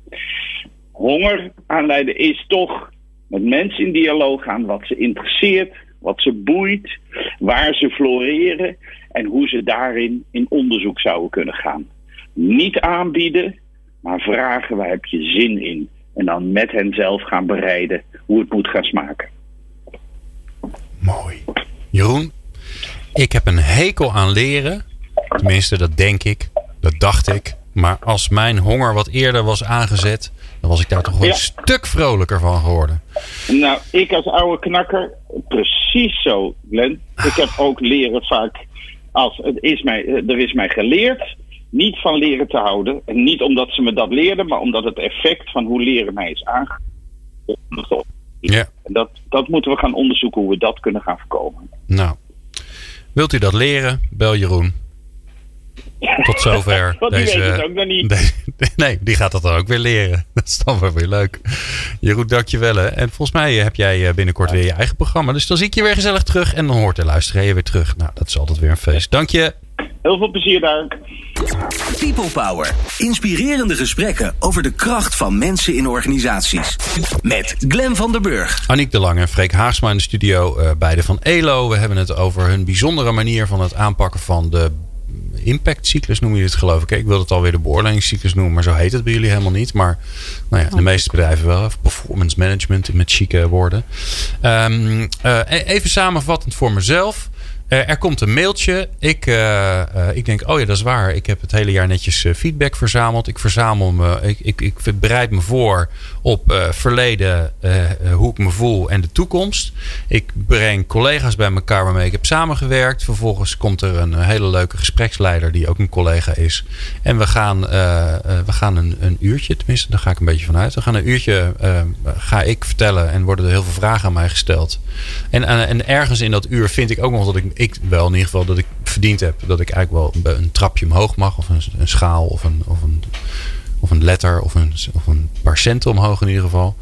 Honger aanleiden is toch met mensen in dialoog gaan wat ze interesseert, wat ze boeit, waar ze floreren en hoe ze daarin in onderzoek zouden kunnen gaan. Niet aanbieden, maar vragen waar heb je zin in. En dan met hen zelf gaan bereiden hoe het moet gaan smaken. Mooi. Jeroen, ik heb een hekel aan leren. Tenminste, dat denk ik. Dat dacht ik. Maar als mijn honger wat eerder was aangezet, dan was ik daar toch wel een stuk vrolijker van geworden. Nou, ik als oude knakker, precies zo, Glenn. Ik heb ook leren vaak, als het is mij, er is mij geleerd niet van leren te houden. En niet omdat ze me dat leerden, maar omdat het effect van hoe leren mij is aangegeven. Ja. En dat, dat moeten we gaan onderzoeken hoe we dat kunnen gaan voorkomen. Nou, wilt u dat leren? Bel Jeroen. Tot zover. Want die deze, weet het ook nog niet. nee, die gaat dat dan ook weer leren. Dat is dan wel weer leuk. Jeroen, dankjewel. hè. En volgens mij heb jij eh, binnenkort weer je eigen programma. Dus dan zie ik je weer gezellig terug. En dan hoort de luisteraar je weer terug. Nou, dat is altijd weer een feest. Dank je. Heel veel plezier daar. People Power. Inspirerende gesprekken over de kracht van mensen in organisaties. Met Glen van der Burg. Aniek de Lange en Freek Haagsma in de studio. eh, beide van ELO. We hebben het over hun bijzondere manier van het aanpakken van de impactcyclus noem je het geloof ik. Ik wil het alweer de beoordelingscyclus noemen, maar zo heet het bij jullie helemaal niet. Maar nou ja, de meeste bedrijven wel. Performance management met chique woorden. Ehm, eh, e- even samenvattend voor mezelf. Eh, er komt een mailtje. Ik, eh, eh, ik denk, oh ja, dat is waar. Ik heb het hele jaar netjes feedback verzameld. Ik verzamel me, ik, ik, ik bereid me voor op verleden, hoe ik me voel en de toekomst. Ik breng collega's bij elkaar waarmee ik heb samengewerkt. Vervolgens komt er een hele leuke gespreksleider die ook een collega is. En we gaan, we gaan een, een uurtje, tenminste, daar ga ik een beetje vanuit. We gaan een uurtje, ga ik vertellen en worden er heel veel vragen aan mij gesteld. En, en ergens in dat uur vind ik ook nog dat ik, ik wel in ieder geval dat ik verdiend heb dat ik eigenlijk wel een, trapje omhoog mag. Of een, een schaal of een, of een, of een letter of een, of een paar centen omhoog in ieder geval.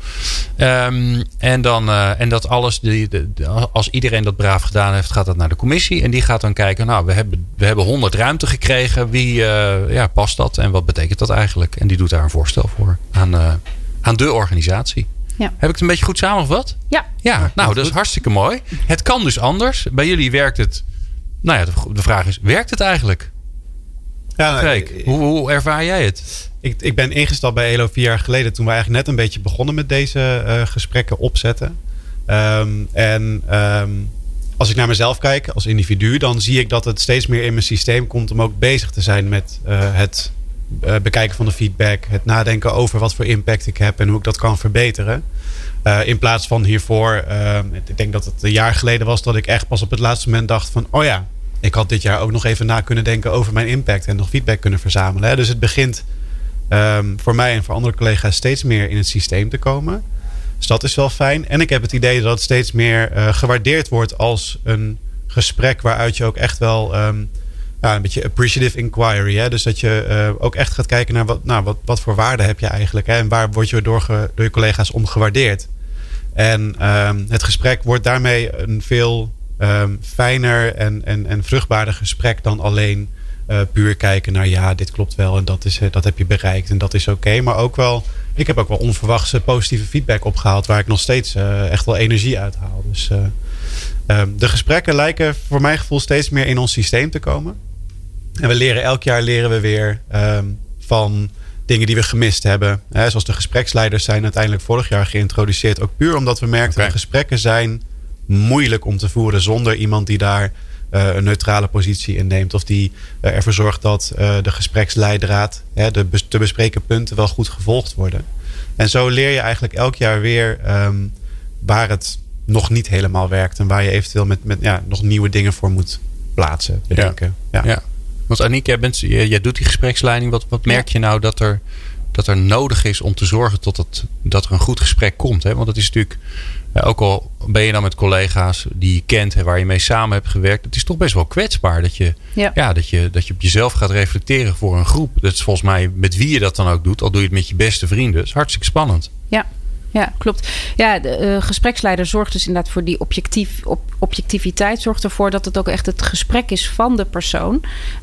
Ehm, en, dan, eh, en dat alles, die, als iedereen dat braaf gedaan heeft, gaat dat naar de commissie. En die gaat dan kijken, nou, we hebben, we hebben 100 ruimte gekregen. Wie eh, ja, past dat en wat betekent dat eigenlijk? En die doet daar een voorstel voor aan, eh, aan de organisatie. Ja. Heb ik het een beetje goed samengevat? Ja. Ja, nou, dat is hartstikke mooi. Het kan dus anders. Bij jullie werkt het. Nou ja, de, vraag is: werkt het eigenlijk? Ja, nou, Freek, hoe, hoe ervaar jij het? Ik, ik ben ingestapt bij ELO vier jaar geleden toen we eigenlijk net een beetje begonnen met deze eh, gesprekken opzetten. Ehm, en ehm, als ik naar mezelf kijk als individu, dan zie ik dat het steeds meer in mijn systeem komt om ook bezig te zijn met eh, het eh, bekijken van de feedback, het nadenken over wat voor impact ik heb en hoe ik dat kan verbeteren. Eh, in plaats van hiervoor, ehm, ik denk dat het een jaar geleden was dat ik echt pas op het laatste moment dacht van, oh ja, ik had dit jaar ook nog even na kunnen denken over mijn impact en nog feedback kunnen verzamelen. Hè. Dus het begint ehm, voor mij en voor andere collega's steeds meer in het systeem te komen. Dus dat is wel fijn. En ik heb het idee dat het steeds meer eh, gewaardeerd wordt als een gesprek waaruit je ook echt wel ehm, ja, een beetje appreciative inquiry. Hè? Dus dat je eh, ook echt gaat kijken naar wat, nou, wat, wat voor waarde heb je eigenlijk hè? en waar word je door, door je collega's om gewaardeerd. En ehm, het gesprek wordt daarmee een veel ehm, fijner en, en, en vruchtbaarder gesprek dan alleen eh, puur kijken naar ja, dit klopt wel en dat, is, eh, dat heb je bereikt en dat is oké. Maar ook wel, ik heb ook wel onverwachte positieve feedback opgehaald waar ik nog steeds echt wel energie uit haal. Dus eh, ehm, de gesprekken lijken voor mijn gevoel steeds meer in ons systeem te komen. En we leren elk jaar leren we weer ehm, van dingen die we gemist hebben. Hè, zoals de gespreksleiders zijn uiteindelijk vorig jaar geïntroduceerd. Ook puur omdat we merkten dat gesprekken zijn moeilijk om te voeren zonder iemand die daar eh, een neutrale positie inneemt. Of die eh, ervoor zorgt dat eh, de gespreksleidraad, hè, de bes- te bespreken punten wel goed gevolgd worden. En zo leer je eigenlijk elk jaar weer ehm, waar het nog niet helemaal werkt. En waar je eventueel met, met ja, nog nieuwe dingen voor moet plaatsen, bedenken. Ja. Ja. Want Aniek, jij, bent, jij, jij doet die gespreksleiding. Wat, wat merk je nou dat er, dat er nodig is om te zorgen tot het, dat er een goed gesprek komt? Hè? Want het is natuurlijk, ook al ben je dan met collega's die je kent en waar je mee samen hebt gewerkt. Het is toch best wel kwetsbaar dat je, Ja. ja. dat je, dat je op jezelf gaat reflecteren voor een groep. Dat is volgens mij met wie je dat dan ook doet. Al doe je het met je beste vrienden. Dat is hartstikke spannend. Ja. Ja, klopt. Ja, de eh, gespreksleider zorgt dus inderdaad voor die objectief, op, objectiviteit. Zorgt ervoor dat het ook echt het gesprek is van de persoon.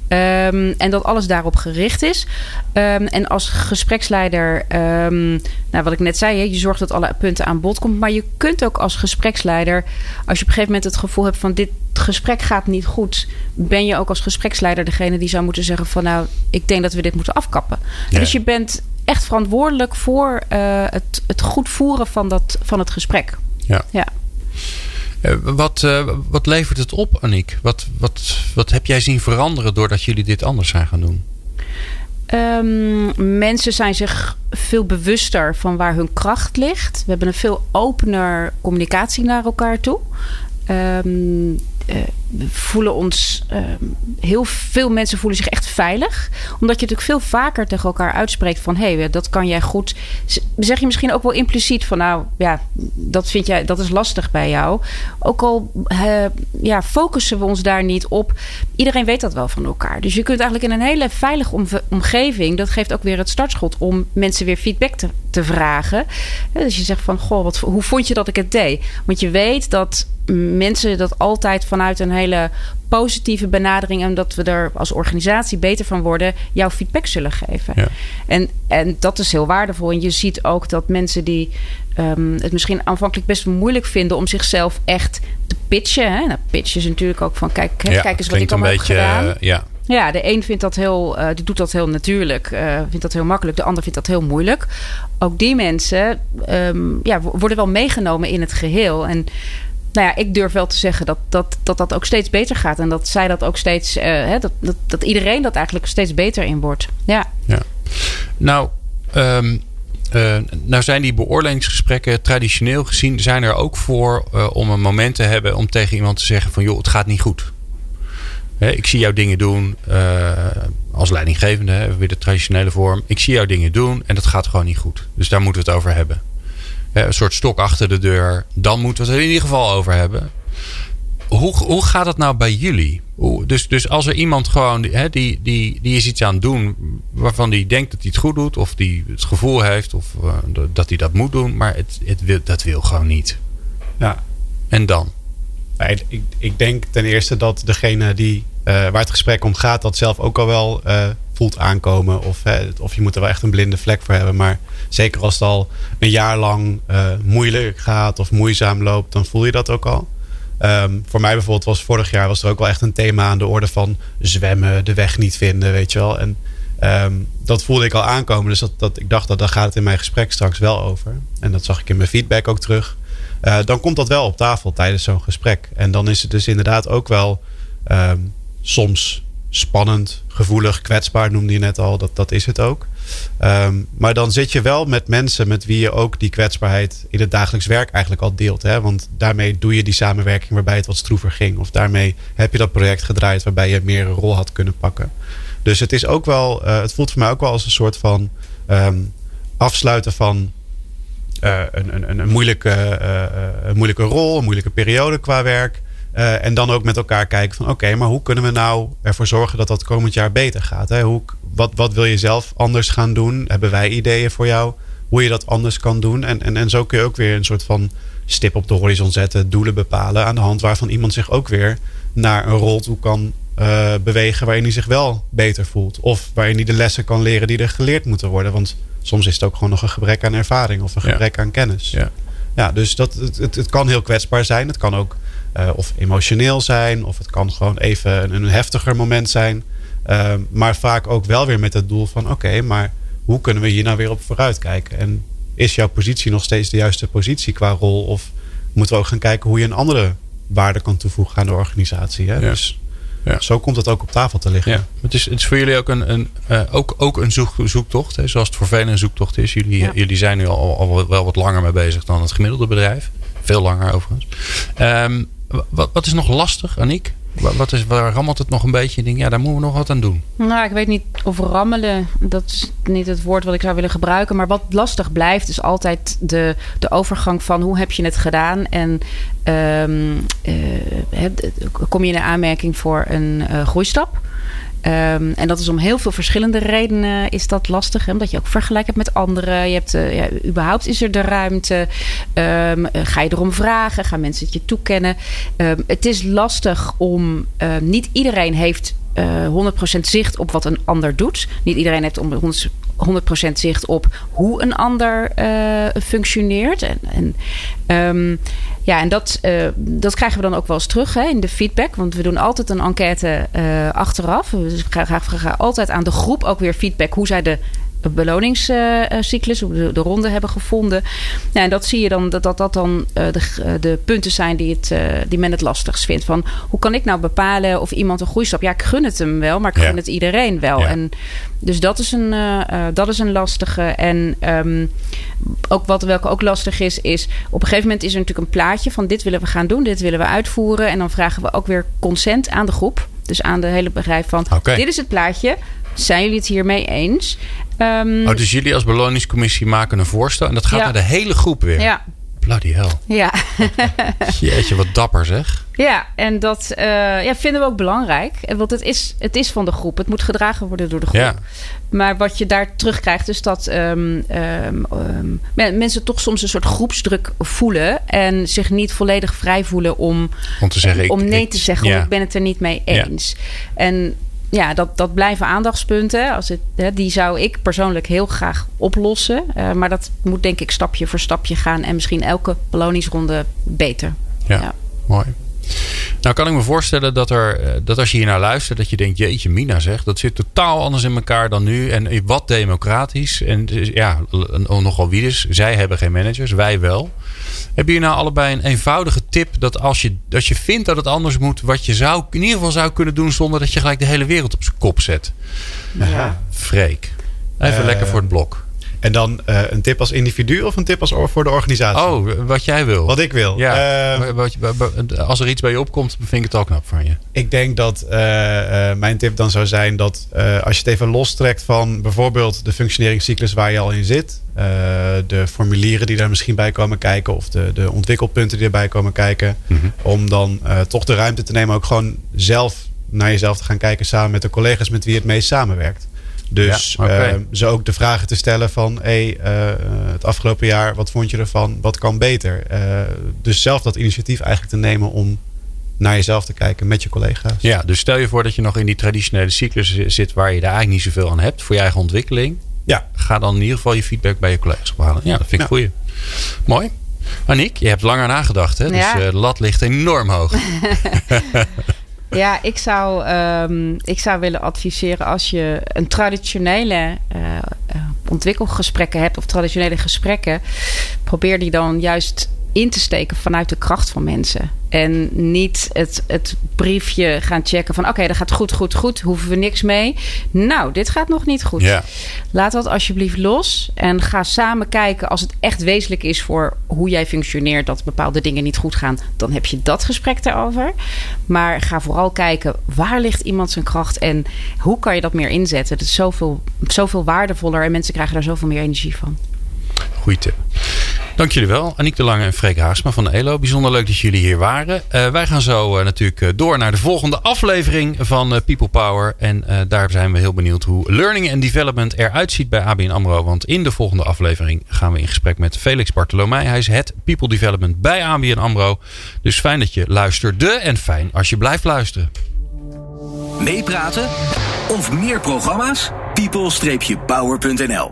Ehm, en dat alles daarop gericht is. Ehm, en als gespreksleider, ehm, nou wat ik net zei, hè, je zorgt dat alle punten aan bod komt. Maar je kunt ook als gespreksleider, als je op een gegeven moment het gevoel hebt van dit gesprek gaat niet goed, ben je ook als gespreksleider degene die zou moeten zeggen van nou, ik denk dat we dit moeten afkappen. Ja. Dus je bent echt verantwoordelijk voor eh, het, het goed voeren van, dat, van het gesprek. Ja. Ja. Eh, wat, eh, wat levert het op, Aniek? Wat, wat, wat heb jij zien veranderen doordat jullie dit anders zijn gaan doen? Ehm, mensen zijn zich veel bewuster van waar hun kracht ligt. We hebben een veel opener communicatie naar elkaar toe. Ehm, eh, voelen ons, ehm, heel veel mensen voelen zich echt veilig. Omdat je natuurlijk veel vaker tegen elkaar uitspreekt van hé, hey, dat kan jij goed. Zeg je misschien ook wel impliciet van nou ja, dat vind jij, dat is lastig bij jou. Ook al eh, ja, focussen we ons daar niet op. Iedereen weet dat wel van elkaar. Dus je kunt eigenlijk in een hele veilige omgeving, dat geeft ook weer het startschot om mensen weer feedback te, te vragen. Dus je zegt van goh, wat, hoe vond je dat ik het deed? Want je weet dat mensen dat altijd vanuit een hele positieve benadering en dat we er als organisatie beter van worden, jouw feedback zullen geven. Ja. En, en dat is heel waardevol. En je ziet ook dat mensen die ehm, het misschien aanvankelijk best moeilijk vinden om zichzelf echt te pitchen. Hè? Nou, pitchen is natuurlijk ook van kijk, Ja, kijk eens wat ik een allemaal beetje, heb gedaan. eh, ja. Ja, de een vindt dat heel, eh, die doet dat heel natuurlijk, eh, vindt dat heel makkelijk. De ander vindt dat heel moeilijk. Ook die mensen ehm, ja, wo- worden wel meegenomen in het geheel. En nou ja, ik durf wel te zeggen dat dat, dat, dat ook steeds beter gaat. En dat zij dat ook steeds, eh, hè, dat, dat, dat iedereen dat eigenlijk steeds beter in wordt. Ja. Ja. Nou, ehm, eh, nou zijn die beoordelingsgesprekken traditioneel gezien zijn er ook voor eh, om een moment te hebben om tegen iemand te zeggen van joh, het gaat niet goed. Hè, ik zie jou dingen doen als leidinggevende, hè, weer de traditionele vorm. Ik zie jou dingen doen en dat gaat gewoon niet goed. Dus daar moeten we het over hebben. Een soort stok achter de deur. Dan moeten we het er in ieder geval over hebben. Hoe, hoe gaat het nou bij jullie? Hoe, dus, dus als er iemand gewoon hè, die, die, die is iets aan het doen waarvan die denkt dat hij het goed doet, of die het gevoel heeft of, eh, dat hij dat moet doen, maar het, het wil, dat wil gewoon niet. Ja. En dan? Ik, ik, denk ten eerste dat degene die, eh, waar het gesprek om gaat, dat zelf ook al wel eh, voelt aankomen. Of, of je moet er wel echt een blinde vlek voor hebben. Maar zeker als het al een jaar lang eh, moeilijk gaat of moeizaam loopt, dan voel je dat ook al. Ehm, voor mij bijvoorbeeld was vorig jaar was er ook wel echt een thema aan de orde van zwemmen, de weg niet vinden, weet je wel. En ehm, dat voelde ik al aankomen. Dus dat, dat, ik dacht dat daar gaat het in mijn gesprek straks wel over. En dat zag ik in mijn feedback ook terug. Eh, dan komt dat wel op tafel tijdens zo'n gesprek. En dan is het dus inderdaad ook wel ehm, soms spannend, gevoelig, kwetsbaar noemde je net al. Dat, dat is het ook. Ehm, maar dan zit je wel met mensen met wie je ook die kwetsbaarheid in het dagelijks werk eigenlijk al deelt. Hè? Want daarmee doe je die samenwerking waarbij het wat stroever ging. Of daarmee heb je dat project gedraaid waarbij je meer een rol had kunnen pakken. Dus het is ook wel, eh, het voelt voor mij ook wel als een soort van ehm, afsluiten van een, een, een, een moeilijke, eh, eh, moeilijke rol, een moeilijke periode qua werk. Eh, en dan ook met elkaar kijken van oké, maar hoe kunnen we nou ervoor zorgen dat dat komend jaar beter gaat? Hè? Hoe, wat, wat wil je zelf anders gaan doen? Hebben wij ideeën voor jou hoe je dat anders kan doen? En, en, en zo kun je ook weer een soort van stip op de horizon zetten, doelen bepalen aan de hand waarvan iemand zich ook weer naar een rol toe kan eh, bewegen waarin hij zich wel beter voelt. Of waarin hij de lessen kan leren die er geleerd moeten worden. Want soms is het ook gewoon nog een gebrek aan ervaring of een Ja. gebrek aan kennis. Ja. Ja, dus dat, het, het, kan heel kwetsbaar zijn. Het kan ook eh, of emotioneel zijn, of het kan gewoon even een, een heftiger moment zijn. Ehm, maar vaak ook wel weer met het doel van: oké, maar hoe hoe kunnen we hier nou weer op vooruit kijken? En is jouw positie nog steeds de juiste positie qua rol? Of moeten we ook gaan kijken hoe je een andere waarde kan toevoegen aan de organisatie? Hè? Ja. Dus Ja. zo komt het ook op tafel te liggen. Ja, het is, het is voor jullie ook een, een, eh, ook, ook een zoek, zoektocht. Hè? Zoals het voor velen een zoektocht is. Jullie, Ja. jullie zijn nu al, al wel wat langer mee bezig dan het gemiddelde bedrijf. Veel langer overigens. Ehm, wat, wat is nog lastig, Aniek? Wat is, waar rammelt het nog een beetje? Denk, ja, daar moeten we nog wat aan doen. Nou, ik weet niet of rammelen, dat is niet het woord wat ik zou willen gebruiken. Maar wat lastig blijft, is altijd de, de overgang van hoe heb je het gedaan. En ehm, eh, kom je in aanmerking voor een eh, groeistap. Ehm, en dat is om heel veel verschillende redenen is dat lastig. Hè? Omdat je ook vergelijkt hebt met anderen. Je hebt, eh, ja, überhaupt is er de ruimte. Ehm, eh, ga je erom vragen? Gaan mensen het je toekennen? Ehm, het is lastig om... eh, niet iedereen heeft eh 100% zicht op wat een ander doet. Niet iedereen heeft om 100% zicht op hoe een ander eh, functioneert. En, en, ehm, ja, en dat, eh, dat krijgen we dan ook wel eens terug hè, in de feedback. Want we doen altijd een enquête eh, achteraf. We gaan altijd aan de groep ook weer feedback hoe zij de beloningscyclus, hoe de, de ronde hebben gevonden. Nou, en dat zie je dan dat dat, dat dan eh, de, eh, de punten zijn die, het, eh, die men het lastigst vindt. Van hoe kan ik nou bepalen of iemand een groeistap? Ja, ik gun het hem wel, maar ik Ja. gun het iedereen wel. Ja. En dus dat is een, dat is een lastige. En ehm, ook wat welke ook lastig is, is op een gegeven moment is er natuurlijk een plaatje van dit willen we gaan doen, dit willen we uitvoeren. En dan vragen we ook weer consent aan de groep. Dus aan de hele bedrijf van dit is het plaatje. Zijn jullie het hiermee eens? Ehm, Oh, dus jullie als beloningscommissie maken een voorstel. En dat gaat Ja. naar de hele groep weer. ja, Bloody hell. ja. Jeetje, wat dapper zeg. Ja, en dat eh, ja, vinden we ook belangrijk. Want het is, het is van de groep. Het moet gedragen worden door de groep. Ja. Maar wat je daar terugkrijgt, is dat ehm, ehm, men- mensen toch soms een soort groepsdruk voelen. En zich niet volledig vrij voelen om, Om te zeggen, ik- om nee ik- te zeggen. ja. of Ik ben het er niet mee Ja. eens. En ja, dat, dat blijven aandachtspunten. Als het, hè, die zou ik persoonlijk heel graag oplossen. Eh, maar dat moet denk ik stapje voor stapje gaan. En misschien elke beloningsronde beter. Ja, Ja. mooi. Nou kan ik me voorstellen dat, er, eh, dat als je hier naar luistert, dat je denkt, jeetje Mina zegt, dat zit totaal anders in elkaar dan nu. En wat democratisch. En dus, ja, l- nogal wie dus. Zij hebben geen managers, wij wel. Hebben jullie nou allebei een eenvoudige tip dat als je, als je vindt dat het anders moet, wat je zou, in ieder geval zou kunnen doen zonder dat je gelijk de hele wereld op zijn kop zet? Ja. Freek. Even Eh, lekker voor het blok. En dan eh, een tip als individu of een tip als or- voor de organisatie? Oh, wat jij wil. Wat ik wil. Ja, Eh, wat, wat- wat- als er iets bij je opkomt, vind ik het al knap van je. Ik denk dat eh, mijn tip dan zou zijn dat als je het even lostrekt van bijvoorbeeld de functioneringscyclus waar je al in zit, de formulieren die daar misschien bij komen kijken of de, de ontwikkelpunten die erbij komen kijken, om dan toch de ruimte te nemen ook gewoon zelf naar jezelf te gaan kijken samen met de collega's met wie je het meest samenwerkt. Dus Ja, oké. eh, ze ook de vragen te stellen van hey, eh, het afgelopen jaar, wat vond je ervan? Wat kan beter? Eh, dus zelf dat initiatief eigenlijk te nemen om naar jezelf te kijken met je collega's. Ja, dus stel je voor dat je nog in die traditionele cyclus zit waar je daar eigenlijk niet zoveel aan hebt voor je eigen ontwikkeling. Ja. Ga dan in ieder geval je feedback bij je collega's ophalen. Ja, dat vind ik Ja. goeie. Mooi. Aniek, je hebt langer nagedacht, hè? Dus Ja. eh, de lat ligt enorm hoog. Ja, ik zou, ehm, ik zou willen adviseren als je een traditionele eh, ontwikkelgesprekken hebt of traditionele gesprekken, probeer die dan juist in te steken vanuit de kracht van mensen. En niet het, het briefje gaan checken van oké, dat gaat goed, goed, goed. Hoeven we niks mee. Nou, dit gaat nog niet goed. Ja. Laat dat alsjeblieft los. En ga samen kijken als het echt wezenlijk is voor hoe jij functioneert. Dat bepaalde dingen niet goed gaan. Dan heb je dat gesprek daarover. Maar ga vooral kijken waar ligt iemand zijn kracht. En hoe kan je dat meer inzetten. Dat is zoveel, zoveel waardevoller. En mensen krijgen daar zoveel meer energie van. Goeie tip. Dank jullie wel. Aniek de Lange en Freek Haagsma van de ELO. Bijzonder leuk dat jullie hier waren. Eh, wij gaan zo eh, natuurlijk eh, door naar de volgende aflevering van People Power. En daar zijn we heel benieuwd hoe learning and development eruit ziet bij ABN AMRO. Want in de volgende aflevering gaan we in gesprek met Felix Bartolomei. Hij is het People Development bij ABN AMRO. Dus fijn dat je luisterde en fijn als je blijft luisteren. Meepraten of meer programma's? people-power.nl